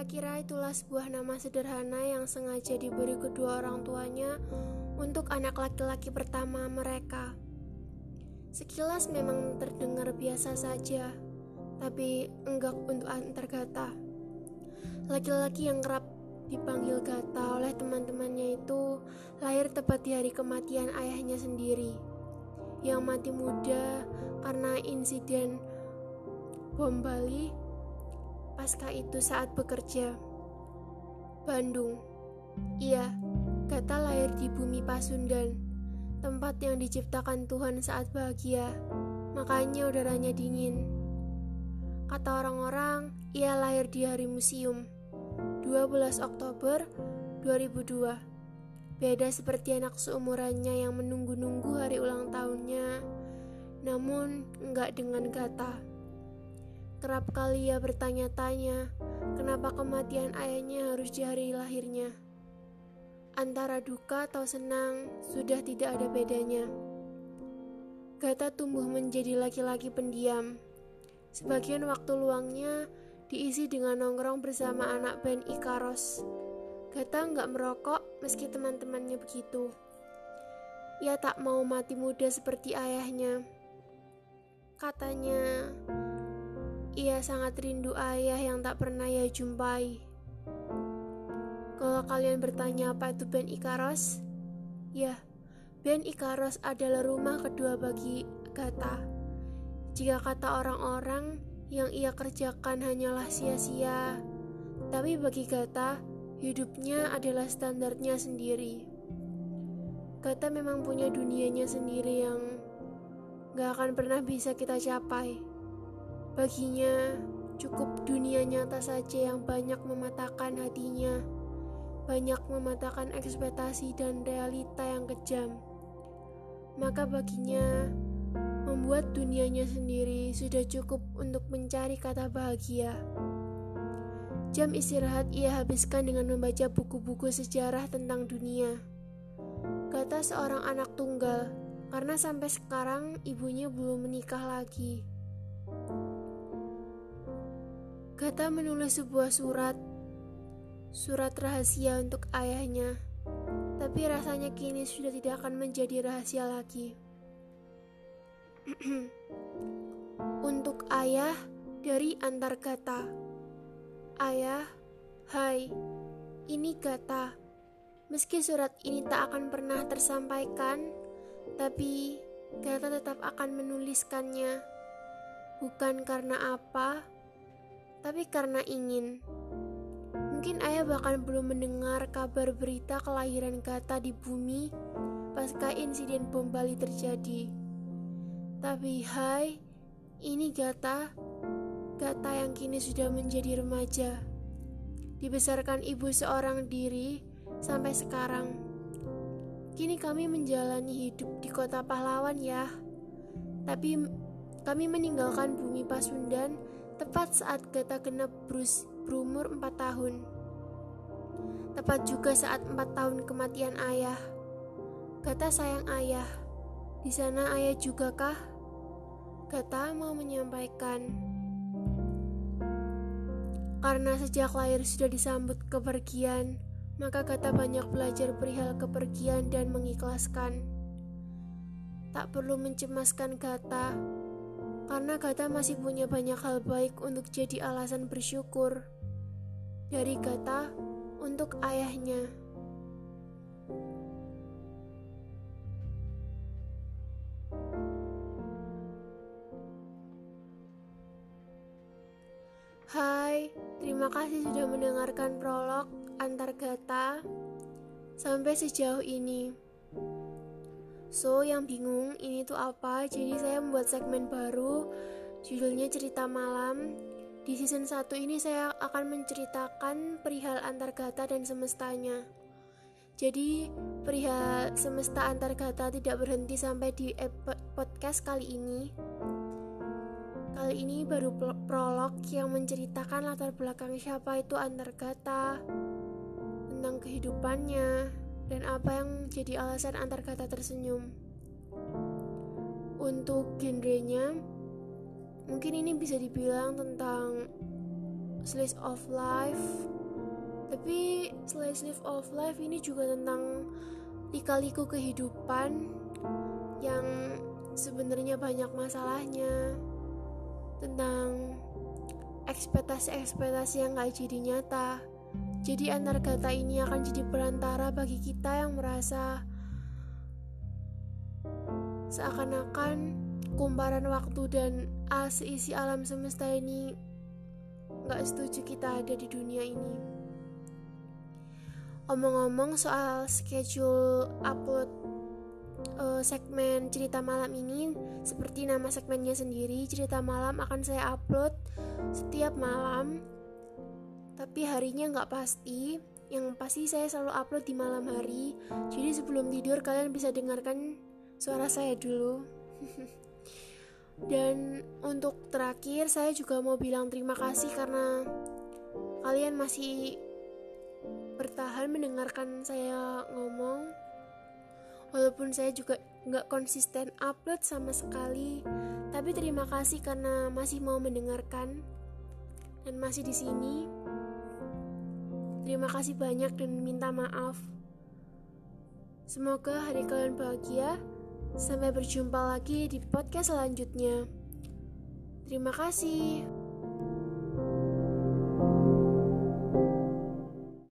Kira-kira itulah sebuah nama sederhana yang sengaja diberi kedua orang tuanya untuk anak laki-laki pertama mereka. Sekilas memang terdengar biasa saja, tapi enggak untuk antar Gata. Laki-laki yang kerap dipanggil Gata oleh teman-temannya itu lahir tepat di hari kematian ayahnya sendiri, yang mati muda karena insiden bom Bali pasca itu saat bekerja. Bandung. Iya, Gata lahir di bumi Pasundan, tempat yang diciptakan Tuhan saat bahagia, makanya udaranya dingin. Kata orang-orang, ia lahir di hari museum, 12 Oktober 2002. Beda seperti anak seumurannya yang menunggu-nunggu hari ulang tahunnya, namun enggak dengan Gata. Kerap kali ia bertanya-tanya, kenapa kematian ayahnya harus di hari lahirnya. Antara duka atau senang, sudah tidak ada bedanya. Gata tumbuh menjadi laki-laki pendiam. Sebagian waktu luangnya diisi dengan nongkrong bersama anak band Ikaros. Gata nggak merokok meski teman-temannya begitu. Ia tak mau mati muda seperti ayahnya. Katanya, ia sangat rindu ayah yang tak pernah ia jumpai. Kalau kalian bertanya apa itu band Ikaros, ya, band Ikaros adalah rumah kedua bagi Gata. Jika kata orang-orang yang ia kerjakan hanyalah sia-sia, tapi bagi Gata, hidupnya adalah standarnya sendiri. Gata memang punya dunianya sendiri yang gak akan pernah bisa kita capai. Baginya, cukup dunia nyata saja yang banyak mematahkan hatinya, banyak mematahkan ekspektasi dan realita yang kejam. Maka baginya, membuat dunianya sendiri sudah cukup untuk mencari kata bahagia. Jam istirahat ia habiskan dengan membaca buku-buku sejarah tentang dunia. Kata seorang anak tunggal, karena sampai sekarang ibunya belum menikah lagi. Gata menulis sebuah surat, surat rahasia untuk ayahnya, tapi rasanya kini sudah tidak akan menjadi rahasia lagi. untuk ayah dari antar Gata. Ayah, hai, ini Gata. Meski surat ini tak akan pernah tersampaikan, tapi Gata tetap akan menuliskannya. Bukan karena apa, tapi karena ingin. Mungkin ayah bahkan belum mendengar kabar berita kelahiran Gata di bumi pasca insiden bom Bali terjadi. Tapi hai, ini Gata, Gata yang kini sudah menjadi remaja. Dibesarkan ibu seorang diri sampai sekarang. Kini kami menjalani hidup di kota pahlawan ya. Tapi kami meninggalkan bumi Pasundan tepat saat Gata genap Bruce berumur 4 tahun. Tepat juga saat 4 tahun kematian ayah. Gata sayang ayah. Di sana ayah juga kah? Gata mau menyampaikan. Karena sejak lahir sudah disambut kepergian, maka Gata banyak belajar perihal kepergian dan mengikhlaskan. Tak perlu mencemaskan Gata, karena Gata masih punya banyak hal baik untuk jadi alasan bersyukur. Dari Gata untuk ayahnya. Hai, terima kasih sudah mendengarkan prolog antar Gata sampai sejauh ini. So, yang bingung ini tuh apa? Jadi saya membuat segmen baru judulnya Cerita Malam. Di season 1 ini saya akan menceritakan perihal antar gata dan semestanya. Jadi, perihal semesta antar gata tidak berhenti sampai di podcast kali ini. Kali ini baru prolog yang menceritakan latar belakang siapa itu antar gata, tentang kehidupannya, dan apa yang jadi alasan antar kata tersenyum. Untuk genrenya, mungkin ini bisa dibilang tentang slice of life. Tapi slice of life ini juga tentang lika-liku kehidupan yang sebenarnya banyak masalahnya. Tentang ekspektasi-ekspektasi yang gak jadi nyata jadi antar kata ini akan jadi perantara bagi kita yang merasa seakan-akan kumparan waktu dan seisi alam semesta ini gak setuju kita ada di dunia ini. Omong-omong soal schedule upload uh, segmen cerita malam ini, seperti nama segmennya sendiri, cerita malam akan saya upload setiap malam, tapi harinya nggak pasti. Yang pasti saya selalu upload di malam hari, jadi sebelum tidur kalian bisa dengarkan suara saya dulu. Dan untuk terakhir, saya juga mau bilang terima kasih karena kalian masih bertahan mendengarkan saya ngomong. Walaupun saya juga nggak konsisten upload sama sekali, tapi terima kasih karena masih mau mendengarkan dan masih di sini. Terima kasih banyak dan minta maaf. Semoga hari kalian bahagia. Sampai berjumpa lagi di podcast selanjutnya. Terima kasih.